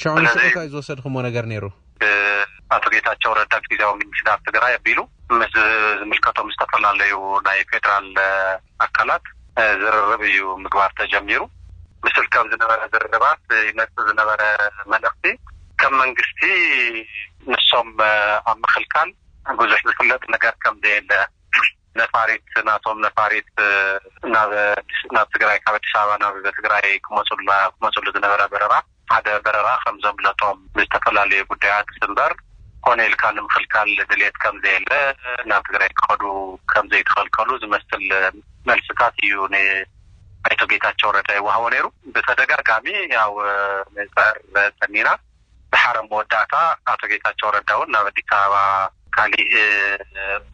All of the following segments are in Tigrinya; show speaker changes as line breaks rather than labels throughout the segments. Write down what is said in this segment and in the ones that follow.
ሻዑ ንስኹም ታይ ዝወሰድኹሞ ነገር ነይሩ?
ኣቶ ጌታቸው ረዳ ምስ ጊዜያዊ ምምሕዳር ትግራይ ኣቢሉ ምስ ዝምልከቶም ዝተፈላለዩ ናይ ፌዴራል ኣካላት ዝርርብ እዩ ምግባር ተጀሚሩ። ብስልኪ ኣብ ዝነበረ ዝርርባት ይመፅእ ዝነበረ መልእኽቲ ከም መንግስቲ ንሶም ኣብ ምኽልካል ብዙሕ ዝፍለጥ ነገር ከም ዘየለ፣ ነፋሪት ናቶም ነፋሪት ናብ ናብ ትግራይ ካብ ኣዲስ ኣበባ ናብ ትግራይ ክመፁልና ክመፅሉ ዝነበረ በረራ ሓደ በረራ ከምዘምለጦም ብዝተፈላለዩ ጉዳያት እምበር ኮነ ኢልካ ንምኽልካል ድልየት ከምዘየለ ናብ ትግራይ ክኸዱ ከምዘይተኸልከሉ ዝመስል መልስታት እዩ ንኣይቶ ጌታቸው ረዳ ይወሃቦ ነይሩ ብተደጋጋሚ ያው ንፅዕር ፀኒና ድሓር ኣብ መወዳእታ ኣቶ ጌታቸው ረዳ እውን ናብ ኣዲስ ኣበባ ካሊእ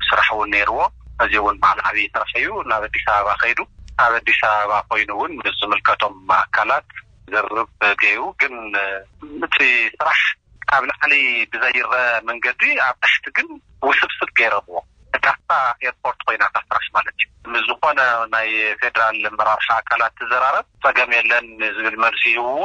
ስራሕ እውን ነይርዎ እዚ እውን በዓል ዓብዪ ስራሕ እዩ ናብ ኣዲስ ኣበባ ከይዱ ኣብ ኣዲስ ኣበባ ኮይኑ እውን ምስ ዝምልከቶም ኣካላት ዝርርብ ገይሩ ግን እቲ ስራሕ ካብ ላዕሊ ብዘይረኣ መንገዲ ኣብ ታሕቲ ግን ውስብስብ ገይረምዎ ዳሕታ ኤርፖርት ኮይና እታ ስራሕ ማለት እዩ ምስ ዝኾነ ናይ ፌደራል ኣመራርሓ ኣካላት ትዘራረብ ፀገም የለን ዝብል መልሲ ሂብዎ።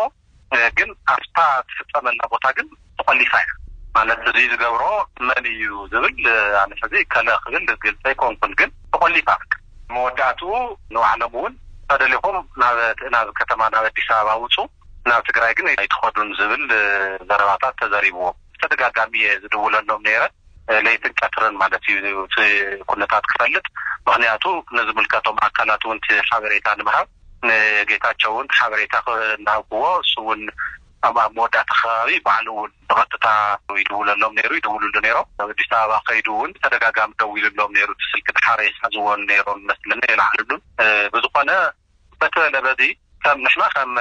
ግን ኣብታ ትፍጸመላ ቦታ ግን ተቆሊፋ እያ። ማለት እዙይ ዝገብሮ መን እዩ ዝብል ኣነ ሕዚ እከለ ክብል ግልጺ ኣይኮንኩን ግን ተቆሊፋ በቃ። መወዳእትኡ ንባዕሎም እውን ተደሊኹም ናብ ናብ ከተማ ናብ ኣዲስ ኣበባ ውጹ ናብ ትግራይ ግን ኣይትኸዱን ዝብል ዘረባታት ተዘሪብዎም ብተደጋጋሚ እየ ዝድውለሎም ነይረ ለይትን ቀትርን ማለት እዩ እቲ ኩነታት ክፈልጥ ምኽንያቱ ንዝምልከቶም ኣካላት እውን እቲ ሓበሬታ ንምሃብ ንጌታቸው እውን ሓበሬታ እናሃብኩዎ እሱ እውን ኣብ ኣብ መወዳእታ ከባቢ ባዕሉ እውን ብቐጥታ ይድውለሎም ነይሩ ይድውልሉ ነይሮም ኣብ ኣዲስ ኣበባ ከይዱ እውን ብተደጋጋሚ ደዊሉሎም ነይሩ እቲ ስልኪ ድሓር ኣይሓዝዎን ነይሮም ይመስለኒ ኣይለዓልሉን ብዝኾነ በቲ በለ በዚ ከም ንሕና ከም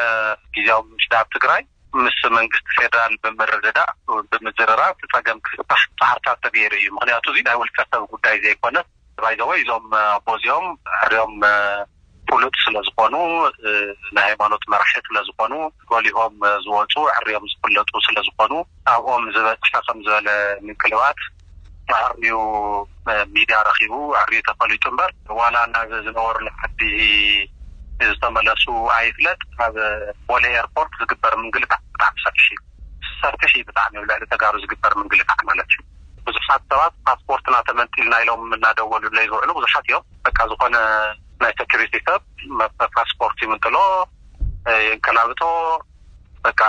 ግዝያዊ ምምሕዳር ትግራይ ምስ መንግስቲ ፌደራል ብምርድዳእ ብምዝርራብ እቲ ፀገም ክፍታሕ ፃዕርታት ተገይሩ እዩ ምኽንያቱ እዚ ናይ ውልቀ ሰብ ጉዳይ ዘይኮነስ ባይ ዘ ወይ እዞም ኣቦ እዚኦም ሕርዮም ፍሉጥ ስለ ዝኾኑ ናይ ሃይማኖት መራሒ ስለ ዝኾኑ ጎሊሆም ዝወጹ ሕርዮም ዝፍለጡ ስለ ዝኾኑ ኣብኦም ዝበጽሐ ከም ዝበለ ምንቅልባት ተሃርዩ ሚድያ ረኺቡ ሕርዩ ተፈሊጡ እምበር ዋላ ናብ ዝነበሩሉ ዓዲ ዝተመለሱ ኣይፍለጥ ኣብ ቦሌ ኤርፖርት ዝግበር ምንግልታት ብጣዕሚ ሰፊሕ እዩ። ሰፊሕ እዩ ብጣዕሚ ኣብ ልዕሊ ተጋሩ ዝግበር ምንግልታዕ ማለት እዩ ብዙሓት ሰባት ፓስፖርትና ተመንጢልና ኢሎም እናደወሉለይ ዝውዕሉ ብዙሓት እዮም በቃ ዝኾነ ናይ ሰኩሪቲ ሰብ ፓስፖርት ይምንጥሎ የንከላብቶ በቃ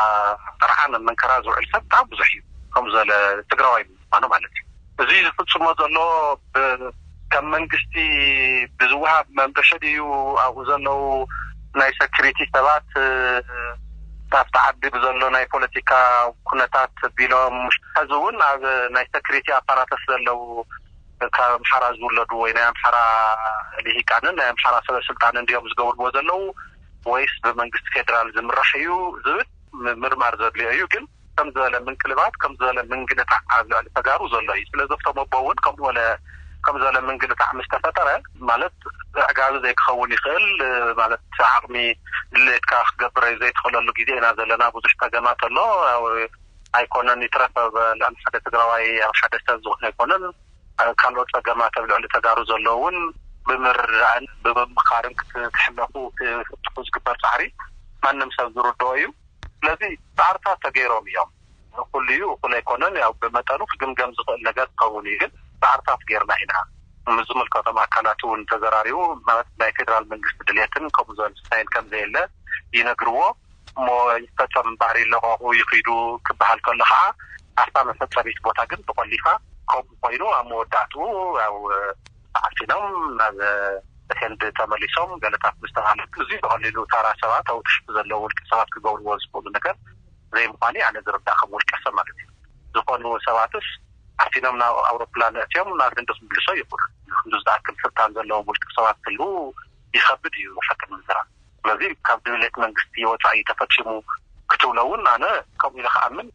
ጥርዓን ኣብ መንከራ ዝውዕል ሰብ ብጣዕሚ ብዙሕ እዩ ከምዚ ዝበለ ትግራዋይ ምዃኑ ማለት እዩ። እዚ ዝፍጽሞ ዘሎ ብከም መንግስቲ ብዝወሃብ መምርሒ ድዩ ኣብኡ ዘለዉ ናይ ሰኩሪቲ ሰባት ካብቲ ዓዲ ብዘሎ ናይ ፖለቲካ ኩነታት ቢሎም ሕዚ እውን ኣብ ናይ ሰኩሪቲ ኣፓራተስ ዘለዉ ካብ ኣምሓራ ዝውለዱ ወይ ናይ ኣምሓራ ሊሂቃንን ናይ ኣምሓራ ሰበ ስልጣንን ድዮም ዝገብርዎ ዘለዉ ወይስ ብመንግስቲ ፌደራል ዝምራሕ እዩ ዝብል ምምርማር ዘድልዮ እዩ ግን ከም ዝበለ ምንቅልባት ከም ዝበለ ምንግልታዕ ኣብ ልዕሊ ተጋሩ ዘሎ እዩ ስለዚ እፍቶም ኣቦ እውን ከምኡ በለ ከም ዝበለ ምንግልታዕ ምስ ተፈጠረ ማለት ኣዕጋቢ ዘይክኸውን ይኽእል ማለት ዓቕሚ ድሌትካ ክትገብር ዘይትኽእለሉ ግዜ ኢና ዘለና ብዙሕ ፀገማት ኣሎ ኣይኮነን ይትረፍ ኣብ ልዕሊ ሓደ ትግራዋይ ኣብ ሓደ ሰብ ዝኾነ ኣይኮነን ካልኦት ፀገማት ኣብ ልዕሊ ተጋሩ ዘሎ እውን ብምርድዳእን ብምምኻርን ክትሕለፉ ክትፍትሑ ዝግበር ፃዕሪ ማንም ሰብ ዝርድኦ እዩ። ስለዚ ጻዕርታት ተገይሮም እዮም። እኹል እዩ እኹል ኣይኮነን ያው ብመጠኑ ክግምገም ዝኽእል ነገር ክኸውን እዩ ግን ጻዕርታት ገይርና ኢና። ምስ ዝምልከቶም ኣካላት እውን ተዘራሪቡ ማለት ናይ ፌደራል መንግስቲ ድልየትን ከምኡ ዝበል ስታይል ከምዘየለ ይነግርዎ እሞ ይፈጸም እምበኣር ይለቐቑ ይኺዱ ክበሃል ከሎ ከኣ ኣብታ መፈጸሚት ቦታ ግን ተቖሊፋ ከምኡ ኮይኑ ኣብ መወዳእትኡ ያው ተዓፊኖም ናብ ህንዲ ተመሊሶም ገለታት ምስ ተባህለ እዙይ ብቐሊሉ ታራ ሰባት ኣብኡ ትሕቲ ዘለዉ ውልቀ ሰባት ክገብርዎ ዝኽእሉ ነገር ዘይምዃኑ እዩ ኣነ ዝርዳእ ከም ውልቀ ሰብ ማለት እዩ። ዝኾኑ ሰባትስ ዓፊኖም ናብ ኣውሮፕላን ኣእትዮም ናብ ህንዲ ክምልሶ ይኽእሉ። ንክንድዚ ዝኣክል ስልጣን ዘለዎም ውልቀ ሰባት ክህልዉ ይኸብድ እዩ ሓቂ ንምዝራብ። ስለዚ ካብ ድልየት መንግስቲ ወፃኢ እዩ ተፈፂሙ ክትብሎ እውን ኣነ ከምኡ ኢለ ክኣምን።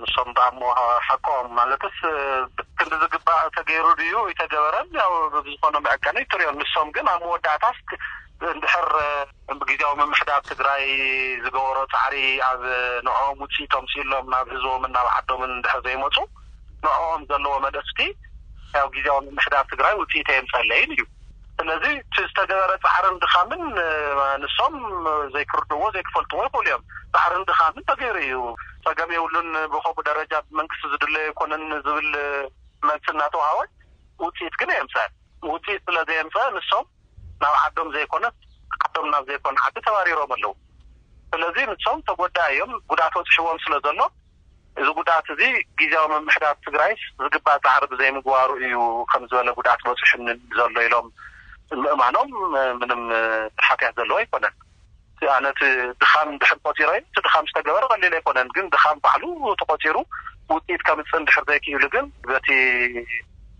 ንሶም ደኣ እሞ ሓቆኦም ማለትስ ብክንዲ ዝግባእ ተገይሩ ድዩ ኣይተገበረን ያው ብዝኾነ መዐቀኒ ይትርዮ ንሶም ግን ኣብ መወዳእታስ እንድሕር ግዝያዊ ምምሕዳር ትግራይ ዝገበሮ ጻዕሪ ኣብ ንዕኦም ውጽኢት ኣምጺኡሎም ናብ ህዝቦምን ናብ ዓዶምን እንድሕር ዘይመጹ ንዕኦም ዘለዎ መልእኽቲ ያው ግዝያዊ ምምሕዳር ትግራይ ውጽኢት ኣየምጸለይን እዩ ስለዚ እቲ ዝተገበረ ጻዕርን ድኻምን ንሶም ዘይክርድእዎ ዘይክፈልጥዎ ይኽእሉ እዮም። ጻዕርን ድኻምን ተገይሩ እዩ። ጸገም የብሉን ብኸምኡ ደረጃ ብመንግስቲ ዝድለዮ ኣይኮነን ዝብል መልሲ እናተውሃበ ውጽኢት ግን ኣየምጸኣን። ውጽኢት ስለ ዘየምጸኣ ንሶም ናብ ዓዶም ዘይኮነስ ዓዶም ናብ ዘይኮነ ዓዲ ተባሪሮም ኣለዉ። ስለዚ ንሶም ተጎዳኢ እዮም። ጉድኣት በጺሕዎም ስለ ዘሎ፣ እዚ ጉድኣት እዚ ጊዚያዊ ምምሕዳር ትግራይስ ዝግባእ ፃዕሪ ብዘይምግባሩ እዩ ከምዚ ዝበለ ጉድኣት በፂሑኒ ዘሎ ኢሎም ምእማኖም ምንም ሓጥያት ዘለዎ ኣይኮነን። ኣነ እቲ ድኻም እንድሕር ቆፂረዮ እቲ ድኻም ዝተገበረ ቀሊል ኣይኮነን ግን ድኻም ባዕሉ ተቆፂሩ ውፅኢት ከምፅእ እንድሕር ዘይኪኢሉ ግን በቲ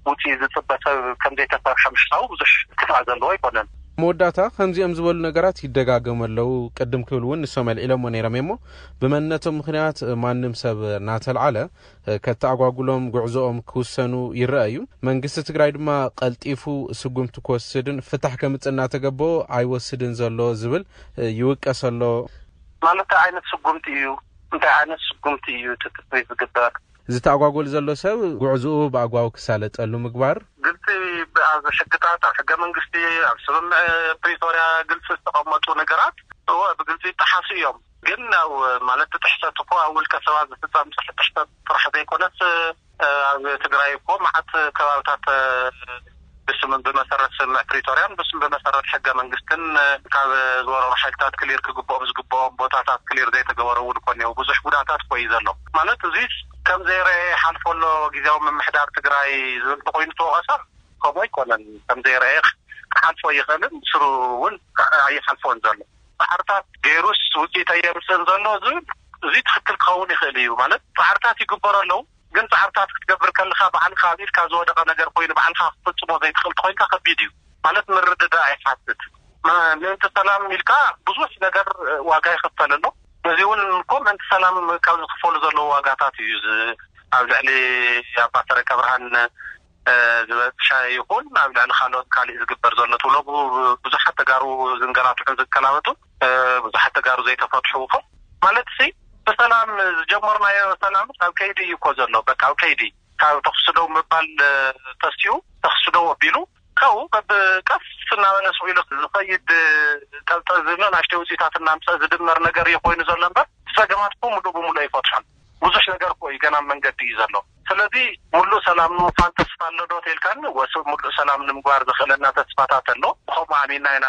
ቡቲ ዝጽበ ሰብ ከምዘይተሰርሐ ምሕሳዉ ብዙሕ ክፍኣት ዘለዎ ኣይኮነን። ኣብ
መወዳእታ ከምዚኦም ዝበሉ ነገራት ይደጋገሙ ኣለዉ፣ ቅድም ክብል እውን ንሶም ኣልዒሎሞ ነይሮም እዮምሞ ብመንነቶም ምኽንያት ማንም ሰብ እናተልዓለ ከተኣጓጉሎም ጉዕዞኦም ክውሰኑ ይረኣ እዩ። መንግስቲ ትግራይ ድማ ቀልጢፉ ስጉምቲ ክወስድን ፍታሕ ከምጽእ እናተገበኦ ኣይወስድን ዘሎ ዝብል ይውቀስ ኣሎ።
ማለታይ ዓይነት ስጉምቲ እዩ? እንታይ ዓይነት ስጉምቲ እዩ እቲ ትጽቢት ዝግበር?
ዝተኣጓጎል ዘሎ ሰብ ጉዕዝኡ ብኣግባቡ ክሳለጠሉ ምግባር።
ግልፂ ኣብ ሕግታት፣ ኣብ ሕገ መንግስቲ፣ ኣብ ስምምዕ ፕሪቶርያ ግልፂ ዝተቐመጡ ነገራት እወ ብግልፂ ይጠሓሱ እዮም። ግን ኣብ ማለት እቲ ጥሕሰት እኮ ኣብ ውልቀ ሰባት ዝፍፀም ጥሕሰት ጥራሕ ዘይኮነስ ኣብ ትግራይ እኮ መዓት ከባብታት ብስም ብመሰረት ስምምዕ ፕሪቶርያን ብስም ብመሰረት ሕገ መንግስትን ካብ ዝወረሩ ሓይልታት ክሊር ክግብኦም ዝግብኦም ቦታታት ክሊር ዘይተገበረ እውን እኮ እኒሀው ብዙሕ ጉዳታት እኮ እዩ ዘሎ ማለት እዙይስ ከምዘይረኤ ይሓልፎ ኣሎ ጊዚያዊ ምምሕዳር ትግራይ ዝብል ተኾይኑ ተወቐሳ ከምኡ ኣይኮነን ከምዘይረኤ ክሓልፎ ኣይኽእልን ብስሩ እውን ኣይሓልፎን ዘሎ ፃዕርታት ገይሩስ ውፅኢት ኣየምፅእን ዘሎ ዝብል እዙይ ትኽክል ክኸውን ይኽእል እዩ ማለት ፃዕርታት ይግበሩ ኣለው ግን ጻዕርታት ክትገብር ከልኻ ባዕልኻ ኣብ ኢድካ ዝወደቐ ነገር ኮይኑ ባዕልኻ ክትፍጽሞ ዘይትኽእል ተኾይንካ ከቢድ እዩ ማለት ምርድዳእ ይሓትት ምእንቲ ሰላም ኢልካ ብዙሕ ነገር ዋጋ ይኽፈል ኣሎ እዚውን እኮ ምእንቲ ሰላም ካብ ዝኽፈሉ ዘለዉ ዋጋታት እዩ እዚ ኣብ ልዕሊ ኣባ ሰረቀብርሃን ዝበፅሐ ይኹን ኣብ ልዕሊ ካልኦት ካሊእ ዝግበር ዘሎ ትብሎ ብዙሓት ተጋሩ ዝንገላትዑን ዝከላበቱን ብዙሓት ተጋሩ ዘይተፈትሑ ይኹን ማለት ሲ ብሰላም ዝጀመርናዮ ሰላምስ ኣብ ከይዲ እዩ እኮ ዘሎ በቃ ኣብ ከይዲ ካብ ተኹሲ ደው ምባል ተሲኡ ተኹሲ ደው ኣቢሉ ካብኡ በብ ቀስ እናበለ ስቕ ኢሉ ዝኸይድ ጠዝጠዝ ዝብለ ናእሽተይ ውፅኢታት እናምፀ ዝድመር ነገር እዩ ኮይኑ ዘሎ እምበር ፀገማት ብምሉእ ብምሉእ ኣይፈትሖን። ብዙሕ ነገር እኮ እዩ ገና ኣብ መንገዲ እዩ ዘሎ ስለዚ ሙሉእ ሰላም ንምዃን ተስፋ ኣሎ ዶ ተልካኒ ወስ ሙሉእ ሰላም ንምግባር ዘኽእለና ተስፋታት ኣሎ ብኸምኡ ኣሚንና ኢና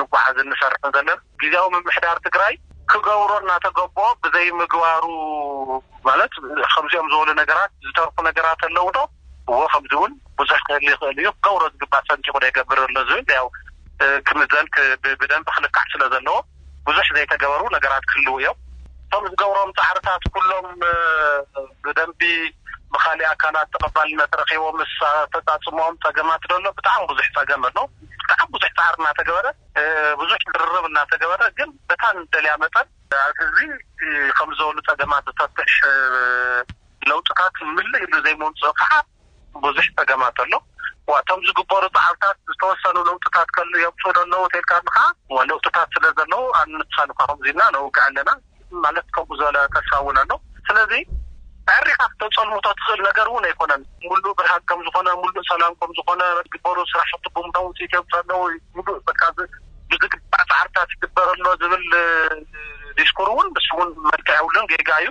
ንጓዓዝን ንሰርሕን ዘለና ግዝያዊ ምምሕዳር ትግራይ ክገብሮ እናተገበኦ ብዘይምግባሩ ማለት ከምዚኦም ዝበሉ ነገራት ዝተርፉ ነገራት ኣለው ዶ? እዎ ከምዚ ውን ብዙሕ ክህሊ ይኽእል እዩ ክገብሮ ዝግባእ ሰንጢቑ ደይገብር ኣሎ ዝብል ያው ክምዘን ብደንቢ ክልካዕ ስለ ዘለዎ ብዙሕ ዘይተገበሩ ነገራት ክህልዉ እዮም። እቶም ዝገብሮም ጻዕርታት ኩሎም ብደንቢ ብካሊእ ኣካላት ተቐባልነት ረኺቦም ምስ ኣፈጻጽምኦም ጸገማት ዶ ኣሎ ብጣዕሚ ብዙሕ ጸገም ኣሎ ብጣዕሚ ብዙሕ ጻዕሪ እናተገበረ ብዙሕ ዝርርብ እናተገበረ ግን በታ ንደልያ መጠን ኣብዚ ከምዚ ዘበሉ ጸገማት ዝፈትሕ ለውጥታት ምልእ ኢሉ ዘይምምጽኡ ከኣ ብዙሕ ጸገማት ኣሎ። ዋእ እቶም ዝግበሩ ጸዓርታት ዝተወሰኑ ለውጥታት ከ የምጽኡ ዶ ኣለዉ ተልካ ኣሎ ከኣ ለውጥታት ስለ ዘለዉ ኣን ንሳን እኳ ከምዚ ኢልና ነውግዕ ኣለና ማለት ከምኡ ዝበለ ተስፋ እውን ኣሎ። ስለዚ ኣዕሪኻ ክተጸልምቶ ትኽእል ነገር እውን ኣይኮነን። ምሉእ ብርሃን ከም ዝኾነ ምሉእ ሰላም ከም ዝኾነ ዝግበሩ ስራሕቲ ብምሉኦም ውጽኢት የምጽኡ ኣለዉ ምሉእ በቃ ብዝግባእ ጸዓርታት ይግበር ኣሎ ዝብል ዲስኩር እውን ንሱ እውን መልክዕ የብሉን ጌጋ እዩ።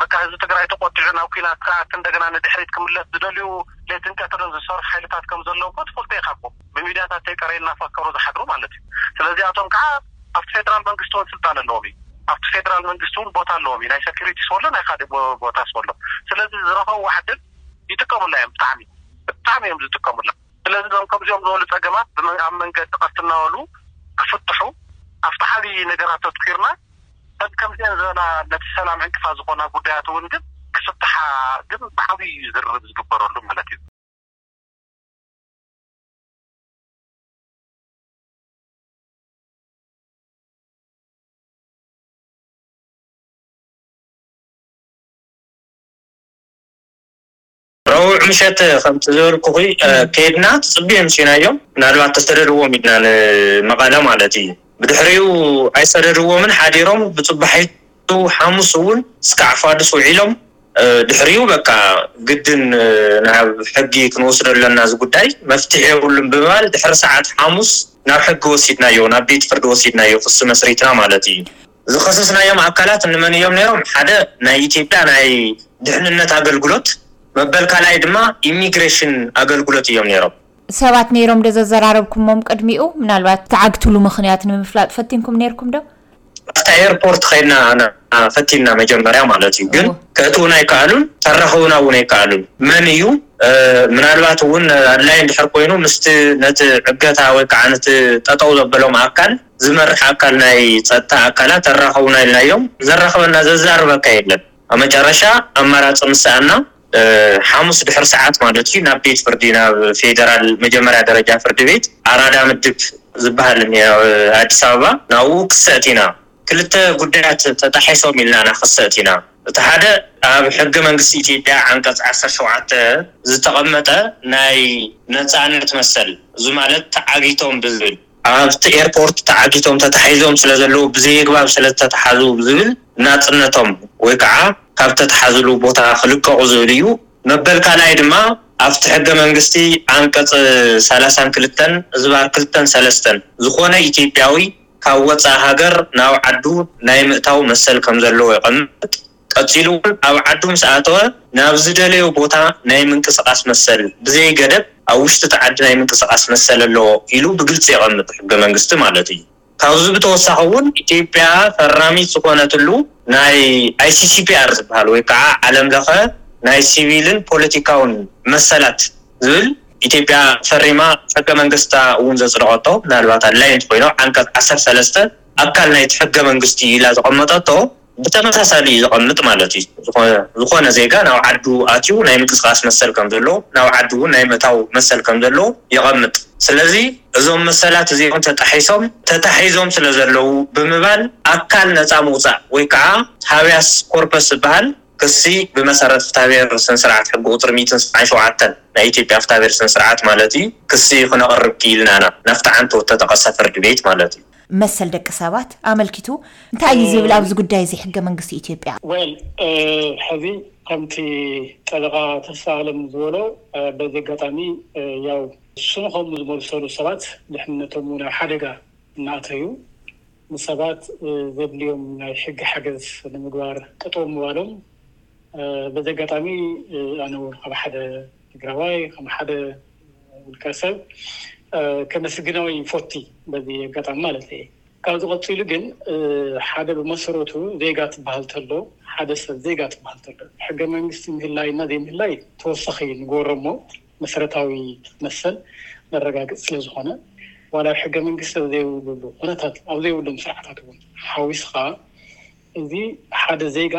በቃ ህዝቢ ትግራይ ተቖጢዑ ናብ ኲናት ክኣቱ እንደገና ንድሕሪት ክምለስ ዝደልዩ ለይትን ቀትርን ዝሰርሑ ሓይልታት ከም ዘለዉ እኮ ትፈልጦ ኢኻ እኮ ብሚድያታት ተይቀረየ እናፈከሩ ዝሓድሩ ማለት እዩ ስለዚ እዚኣቶም ከዓ ኣብቲ ፌደራል መንግስቲ እውን ስልጣን ኣለዎም እዩ ኣብቲ ፌደራል መንግስቲ እውን ቦታ ኣለዎም እዩ ናይ ሰኪሪቲስ በሎ ናይ ካሊእ ቦታስ በሎ ስለዚ ዝረኸብዋ ዕድል ይጥቀሙላ እዮም ብጣዕሚ ብጣዕሚ እዮም ዝጥቀሙላ ስለዚ እዞም ከምዚኦም ዝበሉ ፀገማት ኣብ መንገዲ ቀስ እናበሉ ክፍትሑ ኣብቲ ዓብዪ ነገራት ተትኲርና በቲ ከምዚኤን ዝበላ ነቲ ሰላም ዕንቅፋት ዝኾና ጉዳያት እውን ግን ክፍትሓ ግን ብዓብዩ እዩ ዝርርብ ዝግበረሉ ማለት እዩ።
ረቡዕ ምሸት ከምቲ ዝበልኩኺ ከይድና ትጽቢት ኣምሲናዮም ምናልባት ተሰደድዎም ኢልና ንመቐለ ማለት እዩ ብድሕሪኡ ኣይሰደድዎምን ሓዲሮም ብጽባሒቱ ሓሙስ እውን ስካዕ ፋዱስ ውዒሎም ድሕሪኡ በቃ ግድን ናብ ሕጊ ክንወስዶ ኣለና እዚ ጉዳይ መፍትሒ የብሉን ብምባል ድሕሪ ሰዓት ሓሙስ ናብ ሕጊ ወሲድናዮ ናብ ቤት ፍርዲ ወሲድናዮ ክሲ መስሪትና ማለት እዩ። ዝኸሰስናዮም ኣካላት ንመን እዮም ነይሮም? ሓደ ናይ ኢትዮጵያ ናይ ድሕንነት ኣገልግሎት መበል ካልኣይ ድማ ኢሚግሬሽን ኣገልግሎት እዮም ነይሮም።
ሰባት ነይሮም ዶ ዘዘራረብኩሞም ቅድሚኡ? ምናልባት ትዓግትሉ ምኽንያት ንምፍላጥ ፈቲንኩም ነይርኩም ዶ?
ኣብታ ኤርፖርት ኸይድና ኣና ፈቲንና መጀመርያ ማለት እዩ ግን እወ። ከእትዉና ኣይከኣሉን ከራኽቡና እውን ኣይከኣሉን መን እዩ ምናልባት እውን ኣድላይ እንድሕር ኮይኑ ምስቲ ነቲ ዕገታ ወይ ከዓ ነቲ ጠጠው ዘበሎም ኣካል ዝመርሕ ኣካል ናይ ጸጥታ ኣካላት ኣራኽቡና ኢልናዮም ዘራኽበና ዘዛርበካ የለን ኣብ መጨረሻ ኣማራጺ ምስ ሰኣና ሓሙስ ድሕሪ ሰዓት ማለት እዩ ናብ ቤት ፍርዲ ናብ ፌደራል መጀመርያ ደረጃ ፍርዲ ቤት ኣራዳ ምድብ ዝብሃል እኒሀ ኣብ ኣዲስ ኣበባ ናብኡ ክስ ኣእቲና ክልተ ጉዳያት ተጣሒሶም ኢልና ኢና ክስ ኣእቲና እቲ ሓደ ኣብ ሕገ መንግስቲ ኢትዮጵያ ዓንቀጽ ዓሰርተ ሸውዓተ ዝተቐመጠ ናይ ነጻነት መሰል እዚ ማለት ተዓጊቶም ብዝብል ኣብቲ ኤርፖርት ተዓጊቶም ተታሒዞም ስለዘለዉ ብዘየግባብ ስለዝተታሓዙ ዝብል ናጽነቶም ወይ ከኣ ካብ ዝተታሓዙሉ ቦታ ክልቀቑ ዝብል እዩ። መበል ካልኣይ ድማ ኣብቲ ሕገ መንግስቲ ዓንቀጽ ሰላሳን ክልተን እዝባር ክልተን ሰለስተን ዝኾነ ኢትዮጵያዊ ካብ ወጻኢ ሃገር ናብ ዓዱ ናይ ምእታው መሰል ከምዘለዎ የቐምጥ። ቀጺሉ እውን ኣብ ዓዱ ምስ ኣተወ ናብ ዝደለዮ ቦታ ናይ ምንቅስቓስ መሰል ብዘይ ገደብ ኣብ ውሽጢ እቲ ዓዲ ናይ ምንቅስቓስ መሰል ኣለዎ ኢሉ ብግልጺ የቐምጥ፣ ሕገ መንግስቲ ማለት እዩ። ካብዚ ብተወሳኺ እውን ኢትዮጵያ ፈራሚት ዝኾነትሉ ናይ ICCPR ዝበሃል ወይ ከዓ ዓለም ለኸ ናይ ሲቪልን ፖለቲካውን መሰላት ዝብል ኢትዮጵያ ፈሪማ ሕገ መንግስታ እውን ዘፅደቐቶ ምናልባት ኣድላይ እንተኾይኑ ኣብ ዓንቀፅ ዓሰርተ ሰለስተ ኣካል ናይቲ ሕገ መንግስቲ እዩ ኢላ ዘቐመጠቶ ብተመሳሳሊ እዩ ዘቐምጥ ማለት እዩ። ዝኾነ ዜጋ ናብ ዓዱ ኣትዩ ናይ ምንቅስቓስ መሰል ከም ዘለዎ፣ ናብ ዓዱ እውን ናይ ምእታው መሰል ከም ዘለዎ የቐምጥ። ስለዚ እዞም መሰላት እዚኦም ተጣሒሶም፣ ተታሒዞም ስለ ዘለዉ ብምባል ኣካል ነጻ ምውጻእ ወይ ከዓ ሃብያስ ኮርፐስ ዝበሃል ክሲ ብመሰረት ፍትሃብሄር ስነስርዓት ሕጊ ቁጽሪ ሚእትን ሰብዓን ሸውዓተን ናይ ኢትዮጵያ ፍትሃብሄር ስነስርዓት ማለት እዩ ክሲ ክነቕርብ ክኢልናና ናብቲ ዓንተው እተጠቐሰ ፍርድ ቤት ማለት እዩ።
መሰል ደቂ ሰባት ኣመልኪቱ እንታይ እዩ ዝብል ኣብዚ ጉዳይ እዚ ሕገ መንግስቲ ኢትዮጵያ?
ዌል ሕዚ ከምቲ ጠበቓ ተስፋኣለም ዝበሎ በዚ ኣጋጣሚ ያው ስንኾም ዝመልሰሉ ሰባት ድሕነቶም እውን ኣብ ሓደጋ እናእተዩ ንሰባት ዘድልዮም ናይ ሕጊ ሓገዝ ንምግባር ጠጠው ምባሎም በዚ ኣጋጣሚ ኣነ እውን ከም ሓደ ትግራዋይ ከም ሓደ ውልቀሰብ ከመስግኖ ይፎቲ በዚ ኣጋጣሚ ማለት እየ። ካብዚ ቀጺሉ ግን ሓደ ብመሰረቱ ዜጋ ትበሃል ተሎ ሓደ ሰብ ዜጋ ትበሃል ተሎ ሕገ መንግስቲ ምህላይ እና ዘይምህላይ ተወሳኺ ንግበሮ እሞ መሰረታዊ መሰል ዘረጋግጽ ስለ ዝኾነ ዋላ ኣብ ሕገ መንግስቲ ኣብ ዘይብሉ ኩነታት ኣብ ዘይብሎም ስርዓታት እውን ሓዊስኻ እዚ ሓደ ዜጋ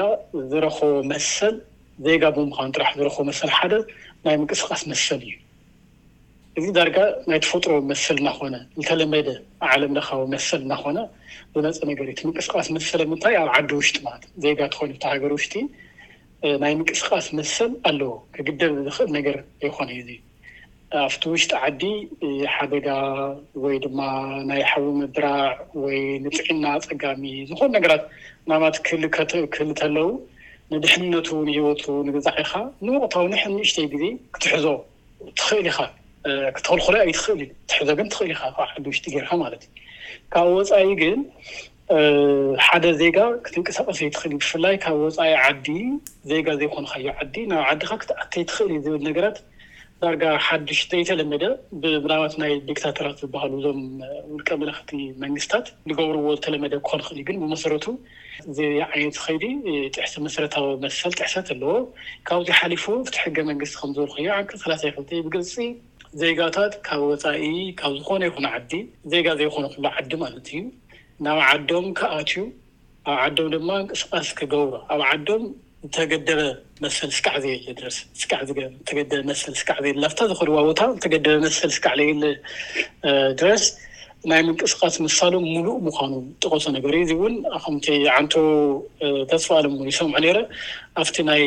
ዝረኸቦ መሰል ዜጋ ብምዃን ጥራሕ ዝረኽቦ መሰል ሓደ ናይ ምንቅስቓስ መሰል እዩ። እዚ ዳርጋ ናይ ተፈጥሮ መሰል እናኾነ፣ ዝተለመደ ዓለም ለኻዊ መሰል እናኾነ ዝመፀ ነገር እዩ። እቲ ምንቅስቓስ መሰለ ምንታይ ኣብ ዓዲ ውሽጢ ማለት ዜጋ ተኾይኑ ኣብቲ ሃገር ውሽጢ ናይ ምንቅስቓስ መሰል ኣለዎ። ክግደብ ዝኽእል ነገር ኣይኾነይ እዚ። ኣብቲ ውሽጢ ዓዲ ሓደጋ ወይ ድማ ናይ ሓዊ ምብራዕ ወይ ንጥዒና ኣጸጋሚ ዝኾኑ ነገራት ማማት ክህሊ ክህሊ ተለው ንድሕነቱ ንህይወቱ ንገዛዒኻ ንወቕታዊ ንሕን ንእሽተይ ግዜ ክትሕዞ ትኽእል ኢኻ ክትኽልኽሎ ኣይትኽእልን ክትሕዞ ግን ትኽእል ኢኻ ካብ ዓዲ ውሽጢ ጌርካ ማለት እዩ ካብ ወጻኢ ግን ሓደ ዜጋ ክትንቀሳቐስ ዘይትኽእል እዩ፣ ብፍላይ ካብ ወጻኢ ዓዲ ዜጋ ዘይኮንካዮ ዓዲ ናብ ዓድኻ ክትኣቲ ዘይትኽእል እዩ ዝብል ነገራት ዳርጋ ሓዱሽ ዘይተለመደ ብምናባት ናይ ዲክታተራት ዝበሃሉ እዞም ውልቀ መለኽቲ መንግስታት ዝገብርዎ ዝተለመደ ክኾን ይኽእል እዩ ግን ብመሰረቱ እዚ ዓይነት ኸይዲ ጥሕሲ መሰረታዊ መሰል ጥሕሰት ኣለዎ ካብዚ ሓሊፉ ፍቲ ሕገ መንግስቲ ከምዝበልኩዮ ዓንቀፅ ሰላሳ ክልተ ብግልፂ ዜጋታት ካብ ወጻኢ ካብ ዝኾነ ይኹን ዓዲ ዜጋ ዘይኮነ ኩሉ ዓዲ ማለት እዩ ናብ ዓዶም ክኣትዩ ኣብ ዓዶም ድማ ምንቅስቃስ ክገብሩ ኣብ ዓዶም ዝተገደበ መሰል ስካዕ ዘየለ ድረስ ስካዕ ዝተገደበ መሰል ስካዕ ዘየለ ኣብታ ዝኸድዋ ቦታ ዝተገደበ መሰል ስካዕ ለየለ ድረስ ናይ ምንቅስቃስ ምሳሎም ሙሉእ ምዃኑ ጠቐሶ ነገር እዩ። እዚ እውን ከምቲ ዓንቶ ተስፋ ኣለሙ ይሰምዑ ነይረ ኣብቲ ናይ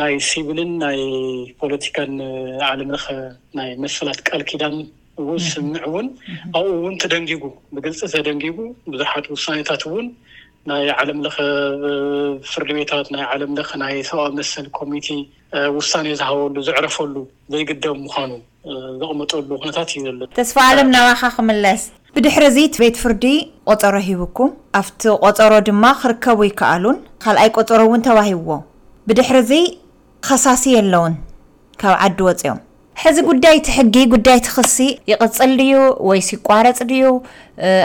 ናይ ሲቪልን ናይ ፖለቲካን ዓለም ለኸ ናይ መሰላት ቃል ኪዳን እውን ስምምዕ እውን ኣብኡ እውን ተደንጊጉ ብግልፂ ተደንጊጉ ብዙሓት ውሳኔታት እውን ናይ ዓለም ለኸ ፍርድ ቤታት ናይ ዓለም ለኸ ናይ ሰብኣዊ መሰል ኮሚቴ ውሳኔ ዝሃበሉ ዘዕረፈሉ ዘይግደብ ምዃኑ ዘቕምጠሉ ኩነታት እዩ ዘሎ።
ተስፋኣለም ናባኻ ክምለስ። ብድሕሪ እዚ እቲ ቤት ፍርዲ ቆፀሮ ሂቡኩም ኣብቲ ቆፀሮ ድማ ክርከቡ ይከኣሉን ካልኣይ ቆፀሮ እውን ተዋሂብዎ ብድሕሪ እዚ ኸሳሲ የለውን ካብ ዓዲ ወፂኦም። ሕዚ ጉዳይ እቲ ሕጊ ጉዳይ እቲ ክሲ ይቕፅል ድዩ ወይስ ይቋረፅ ድዩ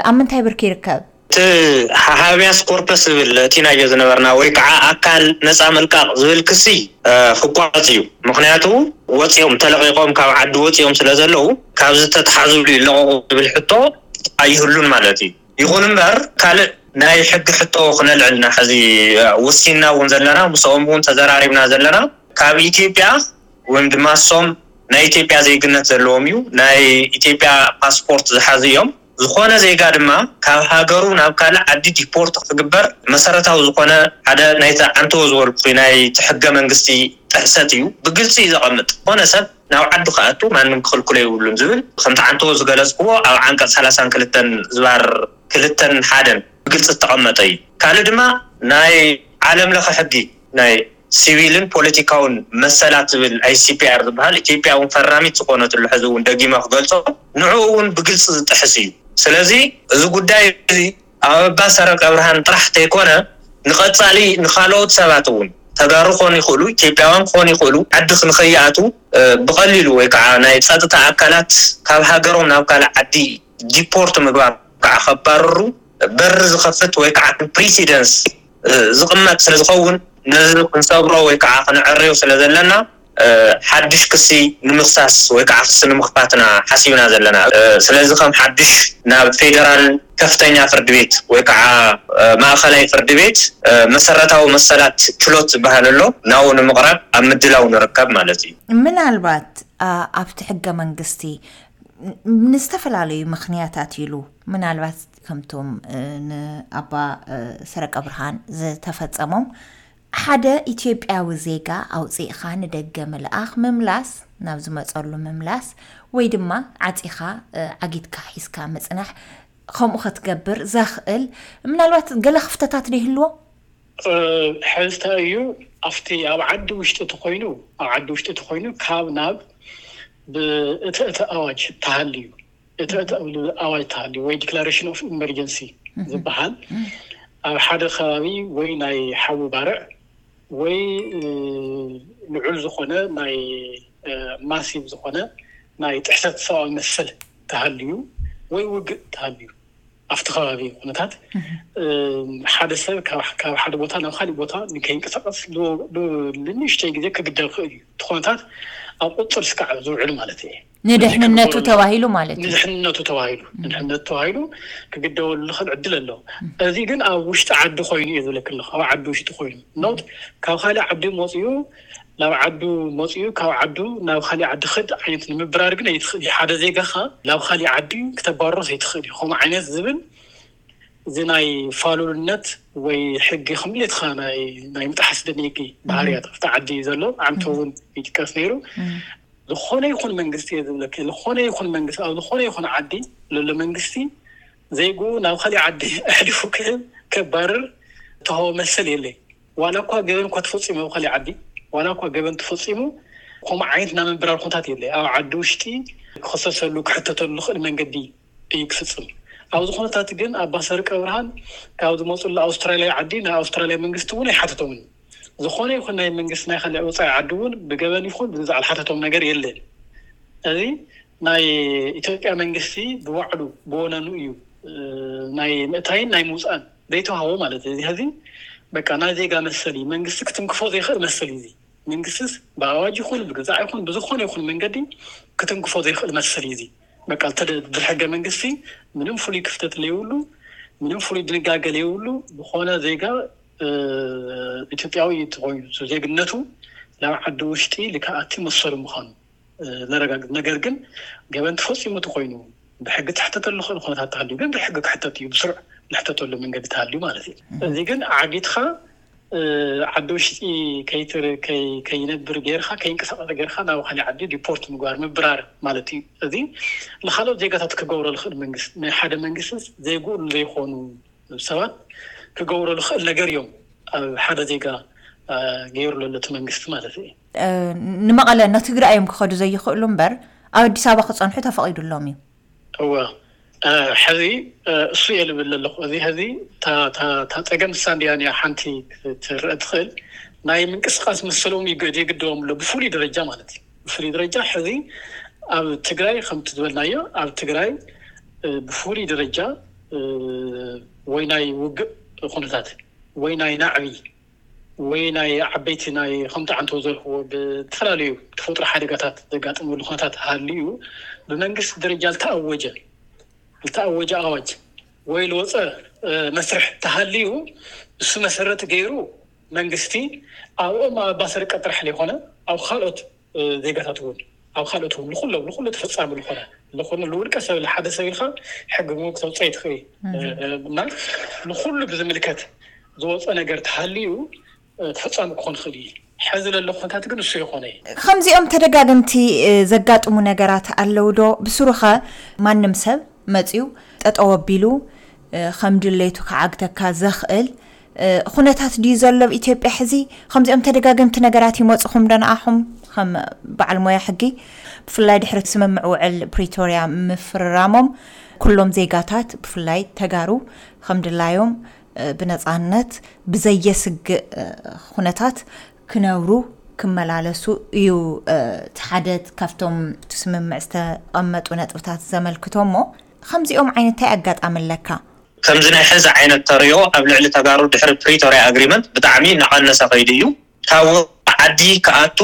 ኣብ ምንታይ ብርኪ ይርከብ?
እቲ ሃብያስ ኮርፐስ ዝብል እቲ ናይዮ ዝነበርና ወይ ከዓ ኣካል ነፃ ምልቃቕ ዝብል ክሲ ክቋረፅ እዩ። ምኽንያቱ ወፂኦም ተለቒቖም ካብ ዓዲ ወፂኦም ስለዘለዉ ካብ ዝተትሓዙሉ ይለቐቑ ዝብል ሕቶ ኣይህሉን ማለት እዩ። ይኹን እምበር ካልእ ናይ ሕጊ ሕቶ ክነልዕል ኢና ሕዚ ወሲንና እውን ዘለና ምስኦም እውን ተዘራሪብና ዘለና ካብ ኢትዮጵያ ወይም ድማ ሶም ናይ ኢትዮጵያ ዜግነት ዘለዎም እዩ ናይ ኢትዮጵያ ፓስፖርት ዝሓዙ እዮም። ዝኾነ ዜጋ ድማ ካብ ሃገሩ ናብ ካልእ ዓዲ ዲፖርት ክግበር መሰረታዊ ዝኾነ ሓደ ናይዛ ዓንተዎ ዝበልኩ ወይ ናይቲ ሕገ መንግስቲ ጥሕሰት ኢዩ። ብግልጺ ኢዩ ዘቐምጥ። ዝኾነ ሰብ ናብ ዓዱ ክኣቱ ማንም ክኽልክሎ የብሉን ዝብል ከምቲ ዓንተዎ ዝገለጽክዎ ኣብ ዓንቀጽ ሰላሳን ክልተን ዝባር ክልተን ሓደን ብግልጺ ዝተቐመጠ ኢዩ። ካልእ ድማ ናይ ዓለም ለኸ ሕጊ ናይ ሲቪልን ፖለቲካውን መሰላት ዝብል ICPR ዝበሃል ኢትዮጵያ እውን ፈራሚት ዝኾነትሉ ሕዚ እውን ደጊመ ክገልፆ ንዕኡ እውን ብግልፂ ዝጥሕስ እዩ። ስለዚ እዚ ጉዳይ እዚ ኣብ ኣባ ሰረቀብርሃን ጥራሕ ተይኮነ ንቀፃሊ ንካልኦት ሰባት እውን ተጋሩ ክኾኑ ይኽእሉ ኢትዮጵያውያን ክኾኑ ይኽእሉ ዓዲ ክንከይኣትዉ ብቀሊሉ ወይ ከዓ ናይ ፀጥታ ኣካላት ካብ ሃገሮም ናብ ካልእ ዓዲ ዲፖርት ምግባር ወይ ከዓ ከባርሩ በሪ ዝኸፍት ወይ ከዓ ፕሪሲደንስ ዝቕመጥ ስለ ዝኸውን ነዚ ክንሰብሮ ወይ ከዓ ክነዐርዮ ስለ ዘለና ሓድሽ ክሲ ንምኽሳስ ወይ ከዓ ክሲ ንምኽፋት ኢና ሓሲብና ዘለና። ስለዚ ከም ሓድሽ ናብ ፌደራል ከፍተኛ ፍርድ ቤት ወይ ከዓ ማእኸላይ ፍርድ ቤት መሰረታዊ መሰላት ችሎት ዝበሃል ኣሎ ናብኡ ንምቕራብ ኣብ ምድላው ንርከብ ማለት እዩ።
ምናልባት ኣብቲ ሕገ መንግስቲ ንዝተፈላለዩ ምኽንያታት ኢሉ ምናልባት ከምቶም ንኣባ ሰረቀብርሃን ዝተፈጸሞም ሓደ ኢትዮጵያዊ ዜጋ ኣውጺእኻ ንደገ ምልኣኽ ምምላስ ናብ ዝመጸሉ ምምላስ ወይ ድማ ዓጺኻ ዓጊትካ ሒዝካ ምጽናሕ ከምኡ ከትገብር ዘኽእል ምናልባት ገለ ክፍተታት ዶ ይህልዎ?
ሕዚ ታይ እዩ ኣብቲ ኣብ ዓዲ ውሽጢ ተኾይኑ ኣብ ዓዲ ውሽጢ ተኾይኑ ካብ ናብ ብእተእተ ኣዋጅ ተሃልዩ እቲ ዕጥቂ ኣዋጅ ተሃልዩ ወይ ዲክላረሽን ኦፍ ኢመርጀንሲ ዝበሃል ኣብ ሓደ ከባቢ ወይ ናይ ሓዊ ባርዕ ወይ ልዑል ዝኾነ ናይ ማሲቭ ዝኾነ ናይ ጥሕሰት ሰብኣዊ መሰል ተሃልዩ ወይ ውግእ ተሃልዩ ኣብቲ ከባቢ ኩነታት ሓደ ሰብ ካብ ሓደ ቦታ ናብ ካሊእ ቦታ ንከይንቀሳቀስ ልንእሽተይ ግዜ ክግደብ ክእል እዩ እቲ ኩነታት ኣብ ቁፅር ስካዕ ዝውዕሉ ማለት እየ
ንድሕንነቱ ተባሂሉ ማለት እዩ።
ንድሕንነቱ ተባሂሉ ንድሕንነቱ ተባሂሉ ክግደበሉ ዝኽእል ዕድል ኣሎ። እዚ ግን ኣብ ውሽጢ ዓዲ ኮይኑ እየ ዝብለኪ ኣለኹ። ኣብ ዓዲ ውሽጢ ኮይኑ ኖት ካብ ካሊእ ዓዲ መፂኡ ናብ ዓዱ መፂኡ ካብ ዓዱ ናብ ካሊእ ዓዲ ክኸድ ዓይነት ንምብራር ግን ኣይትኽእሊ ሓደ ዜጋኻ ናብ ካሊእ ዓዲ ክተባርሮስ ኣይትኽእሊ ከምኡ ዓይነት ዝብል እዚ ናይ ፋሉልነት ወይ ሕጊ ክምሊትካ ናይ ናይ ምጥሓስ ደንጊ ባህርያት ኣብቲ ዓዲ ዘሎ ዓምቶ እውን ይጥቀስ ነይሩ። ዝኾነ ይኹን መንግስቲ እየ ዝብለኪ ዝኾነ ይኹን መንግስቲ ኣብ ዝኾነ ይኹን ዓዲ ለሎ መንግስቲ ዘይጉ ናብ ካሊእ ዓዲ ኣሕሊፉ ክህብ ከባርር ተሃቦ መሰል የለይ ዋላ እኳ ገበን እኳ ተፈፂሙ ኣብ ካሊእ ዓዲ ዋላ እኳ ገበን ተፈፂሙ ከምኡ ዓይነት ናይ ምብራር ኩነታት የለይ ኣብ ዓዲ ውሽጢ ክኸሰሰሉ ክሕተተሉ ዝኽእል መንገዲ እዩ ክፍጽም። ኣብዚ ኩነታት ግን ኣባ ሰርቀብርሃን ካብ ዝመጹላ ኣውስትራልያ ዓዲ ናይ ኣውስትራልያ መንግስቲ እውን ኣይሓተቶምን። ዝኾነ ይኹን ናይ መንግስቲ ናይ ካልእ ወጻኢ ዓዲ እውን ብገበን ይኹን ብግዛዕ ዝሓተቶም ነገር የለን። እዚ ናይ ኢትዮጵያ መንግስቲ ብባዕሉ ብወነኑ እዩ ናይ ምእታይን ናይ ምውጻእን ዘይተዋህቦ ማለት እዩ። እዚ በቃ ናይ ዜጋ መሰል እዩ። መንግስቲ ክትንክፎ ዘይክእል መሰል እዩ። እዚ መንግስቲ ብኣዋጅ ይኹን ብግዛዕ ይኹን ብዝኾነ ይኹን መንገዲ ክትንክፎ ዘይክእል መሰል እዩ። እዚ በቃ እቲ ሕገ መንግስቲ ምንም ፍሉይ ክፍተት ለይብሉ ምንም ፍሉይ ድንጋገ ለይብሉ ዝኾነ ዜጋ ኢትዮጵያዊ ተኾይኑ ዜግነቱ ናብ ዓዲ ውሽጢ ልክኣቲ መሰሉ ምዃኑ ለረጋግፅ ነገር ግን ገበን ተፈፂሙ ተኾይኑ ብሕጊ ትሕተተሉ ክእል ኩነታት ተሃልዩ ግን ብሕጊ ክሕተት እዩ ብስሩዕ ንሕተተሉ መንገዲ ተሃልዩ ማለት እዩ እዚ ግን ዓጊትኻ ዓዲ ውሽጢ ከይትር ከይ ከይነብር ገይርካ ከይንቀሳቀስ ገይርካ ናብ ካሊእ ዓዲ ዲፖርት ምግባር ምብራር ማለት እዩ እዚ ንካልኦት ዜጋታት ክገብሮ ዝክእል መንግስት ናይ ሓደ መንግስትስ ዜግኡ ንዘይኮኑ ሰባት ክገብሮ ዝክእል ነገር እዮም ኣብ ሓደ ዜጋ ገይሩ ለሎ እቲ መንግስት ማለት እዩ።
ንመቐለ ንትግራይ እዮም ክኸዱ ዘይኽእሉ እምበር ኣብ ኣዲስ ኣበባ ክፀንሑ ተፈቒዱሎም እዩ።
እወ ሐዚ እሱ እየ ልብል ለለኹ እዚ ሐዚ እታ ፀገም እሳ እንድያንያ ሓንቲ ክትረእ ትኽእል ናይ ምንቅስቃስ መሰሎም የግደዎም ኣሎ ብፍሉይ ደረጃ ማለት እዩ ብፍሉይ ደረጃ ሐዚ ኣብ ትግራይ ከምቲ ዝበልናዮ ኣብ ትግራይ ብፍሉይ ደረጃ ወይ ናይ ውግእ ኹነታት ወይ ናይ ናዕቢ ወይ ናይ ዓበይቲ ናይ ከም ጣዕንቶ ዘልክዎ ብተፈላለዩ ተፈጥሮ ሓደጋታት ዘጋጥምሉ ኩነታት ሃልዩ ብመንግስቲ ደረጃ ልተኣወጀ ልተኣወጀ ኣዋጅ ወይ ልወፀ መስርሕ ተሃልዩ እሱ መሰረት ገይሩ መንግስቲ ኣብኦም ኣብ ኣባሰር ቀጥራሕ ለይኮነ ኣብ ካልኦት ዜጋታት እውን ኣብ ኻልኦት እውን ንኹሎም ንኹሉ ተፈፃሚ ልኾነ ልኾነ ልውልቀ ሰብ ልሓደ ሰብ ኢልኻ ሕጊ እውን ክተውፀእ ይትኽእል እና ንኹሉ ብዝምልከት ዝወፀ ነገር ተሃልዩ ተፈፃሚ ክኾን ይኽእል እዩ ሕዚ ለሎ ኩነታት ግን እሱ የኾነ እዩ።
ኸምዚኦም ተደጋገምቲ ዘጋጥሙ ነገራት ኣለው ዶ ብስሩ ኸ ማንም ሰብ መፅዩ ጠጠው ኣቢሉ ኸም ድሌቱ ክዓግተካ ዘኽእል ኹነታት ድዩ ዘሎ ኣብ ኢትዮጵያ ሕዚ? ኸምዚኦም ተደጋገምቲ ነገራት ይመፁኹም ዶ ንኣኹም ኸም በዓል ሞያ ሕጊ? ብፍላይ ድሕሪ ስምምዕ ውዕል ፕሪቶርያ ምፍርራሞም ኩሎም ዜጋታት ብፍላይ ተጋሩ ኸም ድላዮም ብነፃነት ብዘየስግእ ኹነታት ክነብሩ ክመላለሱ እዩ እቲ ሓደ ካብቶም እቲ ስምምዕ ዝተቐመጡ ነጥብታት ዘመልክቶ እሞ ንኸምዚኦም ዓይነት ታይ ኣጋጣሚ ኣለካ?
ከምዚ ናይ ሐዚ ዓይነት ተርእዮ ኣብ ልዕሊ ተጋሩ ድሕሪ ፕሪቶርያ ኣግሪመንት ብጣዕሚ እናቀነሰ ከይዱ እዩ ካብ ዓዲ ክኣቱ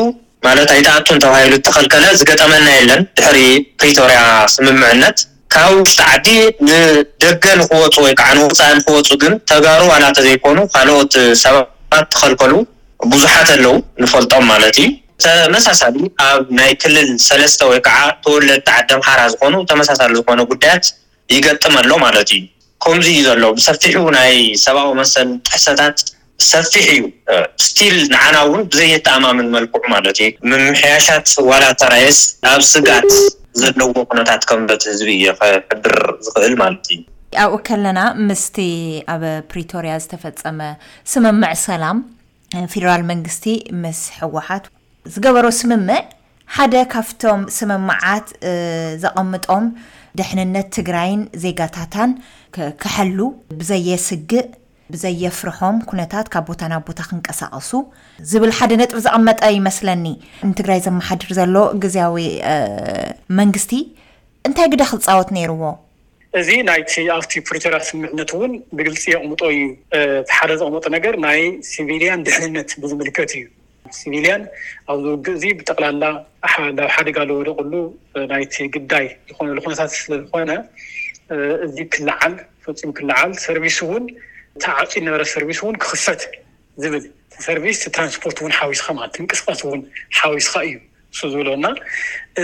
ማለት ኣይትኣቱን ተባሂሉ ዝተኸልከለ ዝገጠመና የለን ድሕሪ ፕሪቶርያ ስምምዕነት ካብ ውሽጢ ዓዲ ንደገ ንኽወፁ ወይ ከዓ ንወፃኢ ንኽወፁ ግን ተጋሩ ዋላ ተዘይኮኑ ካልኦት ሰባት ዝተኸልከሉ ብዙሓት ኣለው ንፈልጦም ማለት እዩ። ብተመሳሳሊ ኣብ ናይ ክልል ሰለስተ ወይ ከዓ ተወለድቲ ዓዲ ኣምሓራ ዝኾኑ ተመሳሳሊ ዝኾነ ጉዳያት ይገጥም ኣሎ ማለት እዩ። ከምዙይ እዩ ዘሎ ብሰፊሑ ናይ ሰብኣዊ መሰል ጥሕሰታት ሰፊሕ እዩ ስቲል ንዓና እውን ብዘየተኣማምን መልክዑ ማለት እዩ። ምምሕያሻት ዋላ ተራእየስ ኣብ ስግኣት ዘለዎ ኩነታት ከም ዶ ትህዝቢ እየ ክሕብር ዝኽእል ማለት እዩ።
ኣብኡ ከለና ምስቲ ኣብ ፕሪቶርያ ዝተፈፀመ ስምምዕ ሰላም ፌደራል መንግስቲ ምስ ህወሓት ዝገበሮ ስምምዕ ሓደ ካብቶም ስምምዓት ዘቐምጦም ድሕንነት ትግራይን ዜጋታታን ክሕሉ ብዘየስግእ ብዘየፍርሖም ኩነታት ካብ ቦታ ናብ ቦታ ክንቀሳቐሱ ዝብል ሓደ ነጥቢ ዘቐመጠ ይመስለኒ። ንትግራይ ዘመሓድር ዘሎ ግዜያዊ መንግስቲ እንታይ ግደ ክፃወት ነይርዎ?
እዚ ናይቲ ኣብቲ ፕሪቶርያ ስምምዕነት እውን ብግልፂ የቕምጦ እዩ። እቲ ሓደ ዘቕመጦ ነገር ናይ ሲቪልያን ድሕንነት ብዝምልከት እዩ። ሲቪልያን ኣብዚ ውግእ እዚ ብጠቕላላ ናብ ሓደጋ ዝወደቕሉ ናይቲ ግዳይ ዝኾነሉ ኩነታት ስለዝኾነ እዚ ክለዓል ፈፂሙ ክለዓል ሰርቪስ እውን ተዓፅዩ ዝነበረ ሰርቪስ እውን ክኽፈት ዝብል ሰርቪስ እቲ ትራንስፖርት እውን ሓዊስኻ ማለት እዩ፣ ምንቅስቓስ እውን ሓዊስኻ እዩ እሱ ዝብሎ እና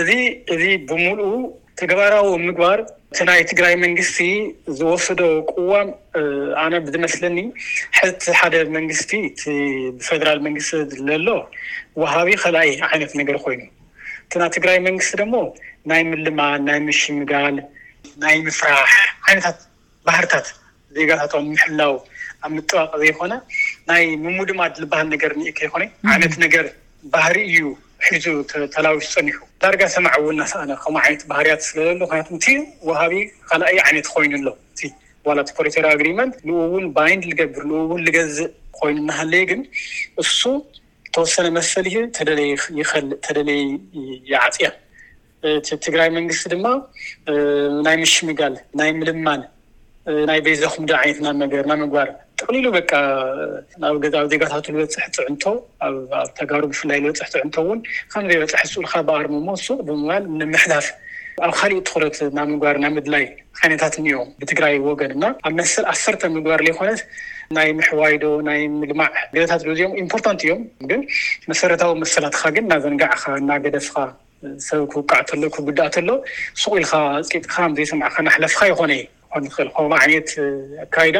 እዚ እዚ ብምልኡ ተግባራዊ ኣብ ምግባር እቲ ናይ ትግራይ መንግስቲ ዝወሰዶ ቅዋም ኣነ ብዝመስለኒ ሕዚ እቲ ሓደ መንግስቲ እቲ ብፌደራል መንግስቲ ዝለሎ ወሃቢ ከላኢ ዓይነት ነገር ኮይኑ እቲ ናይ ትግራይ መንግስቲ ደሞ ናይ ምልማን ናይ ምሽምጋል ናይ ምፍራሕ ዓይነታት ባህርታት ዜጋታቶም ምሕላው ኣብ ምጥባቕ ዘይኮነ ናይ ምሙድማድ ልበሃል ነገር እኒኤ ከይኮነይ ዓይነት ነገር ባህሪ እዩ ሒዙ ተላዊሱ ፀኒሑ። ዳርጋ ሰማዒ እውን እናሰኣነ ከምኡ ዓይነት ባህርያት ስለዘሎ ምክንያቱ እቲ ወሃቢ ኻልኣይ ዓይነት ኾይኑ ኣሎ እቲ ዋላ እቲ ፕሪቶርያ ኣግሪመንት ንኡ እውን ባይንድ ልገብር ንኡ እውን ልገዝእ ኾይኑ እናሃለየ ግን እሱ ተወሰነ መሰል ይህብ ተደለየ ይኸልእ ተደለየ ይዓፅያ እቲ ትግራይ መንግስቲ ድማ ናይ ምሽምጋል ናይ ምልማን ናይ በይዛኹም ዶ ዓይነት ናብ ነገር ናብ ምግባር ጠቕሊሉ በቃ ናብ ገዛ ዜጋታቱ ዝበፅሕ ፅዕንቶ ኣብ ተጋሩ ብፍላይ ዝበፅሕ ፅዕንቶ እውን ከምዘይበፅሐ ስኡልካ ብኣርምሞ ሱቕ ብምባል ንምሕላፍ ኣብ ካሊእ ትኹረት ናብ ምግባር ናይ ምድላይ ዓይነታት እኒኦ ብትግራይ ወገን እና ኣብ መሰል ኣሰርተ ምግባር ዘይኮነስ ናይ ምሕዋይ ዶ ናይ ምልማዕ ገለታት ዶ እዚኦም ኢምፖርታንት እዮም ግን መሰረታዊ መሰላትኻ ግን እናዘንጋዕኻ እናገደፍኻ ሰብ ክውቃዕ ተሎ ክጉዳእ ተሎ ሱቕ ኢልካ ጺጥካ ከም ዘይሰማዕካ ናሕለፍካ ይኾነ እዩ ክኾን ዝኽእል ከምኡ ዓይነት ኣካይዳ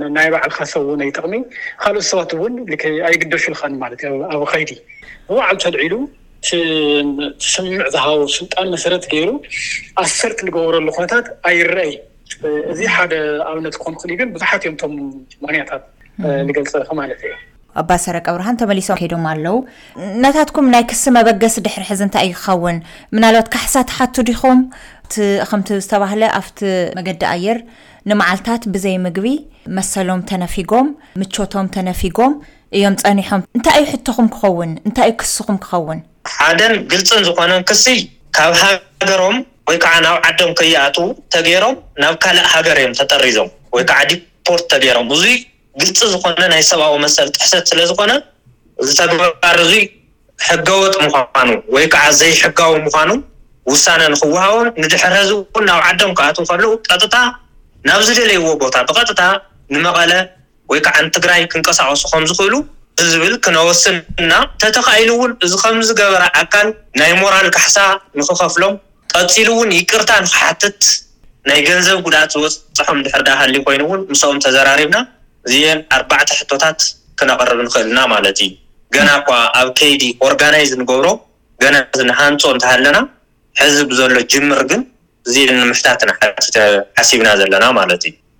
ንናይ ባዕልካ ሰብ እውን ኣይጠቕሚ ካልኦት ሰባት እውን ልክ ኣይግደሹልካን ማለት እዩ ኣብ ኸይዲ ብባዕሉ ተልዒሉ እቲ ስምምዕ ዝሃቦ ስልጣን መሰረት ገይሩ ኣሰርት ዝገበረሉ ኩነታት ኣይረኣይን እዚ ሓደ ኣብነት ክኾን ይኽእል እዩ ግን ብዙሓት እዮም እቶም ምኽንያታት ዝገልጸልካ ማለት እዩ።
ኣባ ሰረቀብርሃን ተመሊሶም ከይዶም ኣለው። ናታትኩም ናይ ክሲ መበገሲ ድሕሪ ሕዚ እንታይ እዩ ክኸውን? ምናልባት ካሕሳ ትሓቱ ዲኹም? እቲ ከምቲ ዝተባህለ ኣብቲ መገዲ ኣየር ንመዓልታት ብዘይ ምግቢ መሰሎም ተነፊጎም፣ ምቾቶም ተነፊጎም እዮም ጸኒሖም። እንታይ እዩ ሕቶኹም ክኸውን? እንታይ እዩ ክስኹም ክኸውን?
ሓደን ግልጽን ዝኾነን ክሲ ካብ ሃገሮም ወይ ከዓ ናብ ዓዶም ከይኣትው ተገይሮም ናብ ካልእ ሃገር እዮም ተጠሪዞም ወይ ከዓ ዲፖርት ተገይሮም። እዙይ ግልፂ ዝኾነ ናይ ሰብኣዊ መሰል ጥሕሰት ስለዝኾነ እዚ ተግባር እዙይ ሕገወጥ ምዃኑ ወይ ከዓ ዘይሕጋዊ ምዃኑ ውሳነ ንኽወሃቦም ንድሕር ሐዚ እውን ናብ ዓዶም ክኣትው ከለው ቀጥታ ናብ ዝደለይዎ ቦታ ብቐጥታ ንመቐለ ወይ ከዓ ንትግራይ ክንቀሳቐሱ ከምዝኽእሉ ብዝብል ክነወስን እና ተተኻኢሉ እውን እዚ ከምዝገበረ ኣካል ናይ ሞራል ካሕሳ ንኽኸፍሎም ቀጺሉ ውን ይቅርታ ንክሓትት ናይ ገንዘብ ጉድኣት ዝበጽሖም ድሕር ሃልዩ ኮይኑ ውን ምስኦም ተዘራሪብና ዝየን ኣርባዕተ ሕቶታት ክነቅርብ ንክእል እና ማለት እዩ ገና እኳ ኣብ ከይዲ ኦርጋናይዝ ንገብሮ ገና ንሃንጾ እንተሃለና ሐዚ ብዘሎ ጅምር ግን ዝየን ንምሕታት ኢና ሓሲብና ዘለና ማለት እዩ።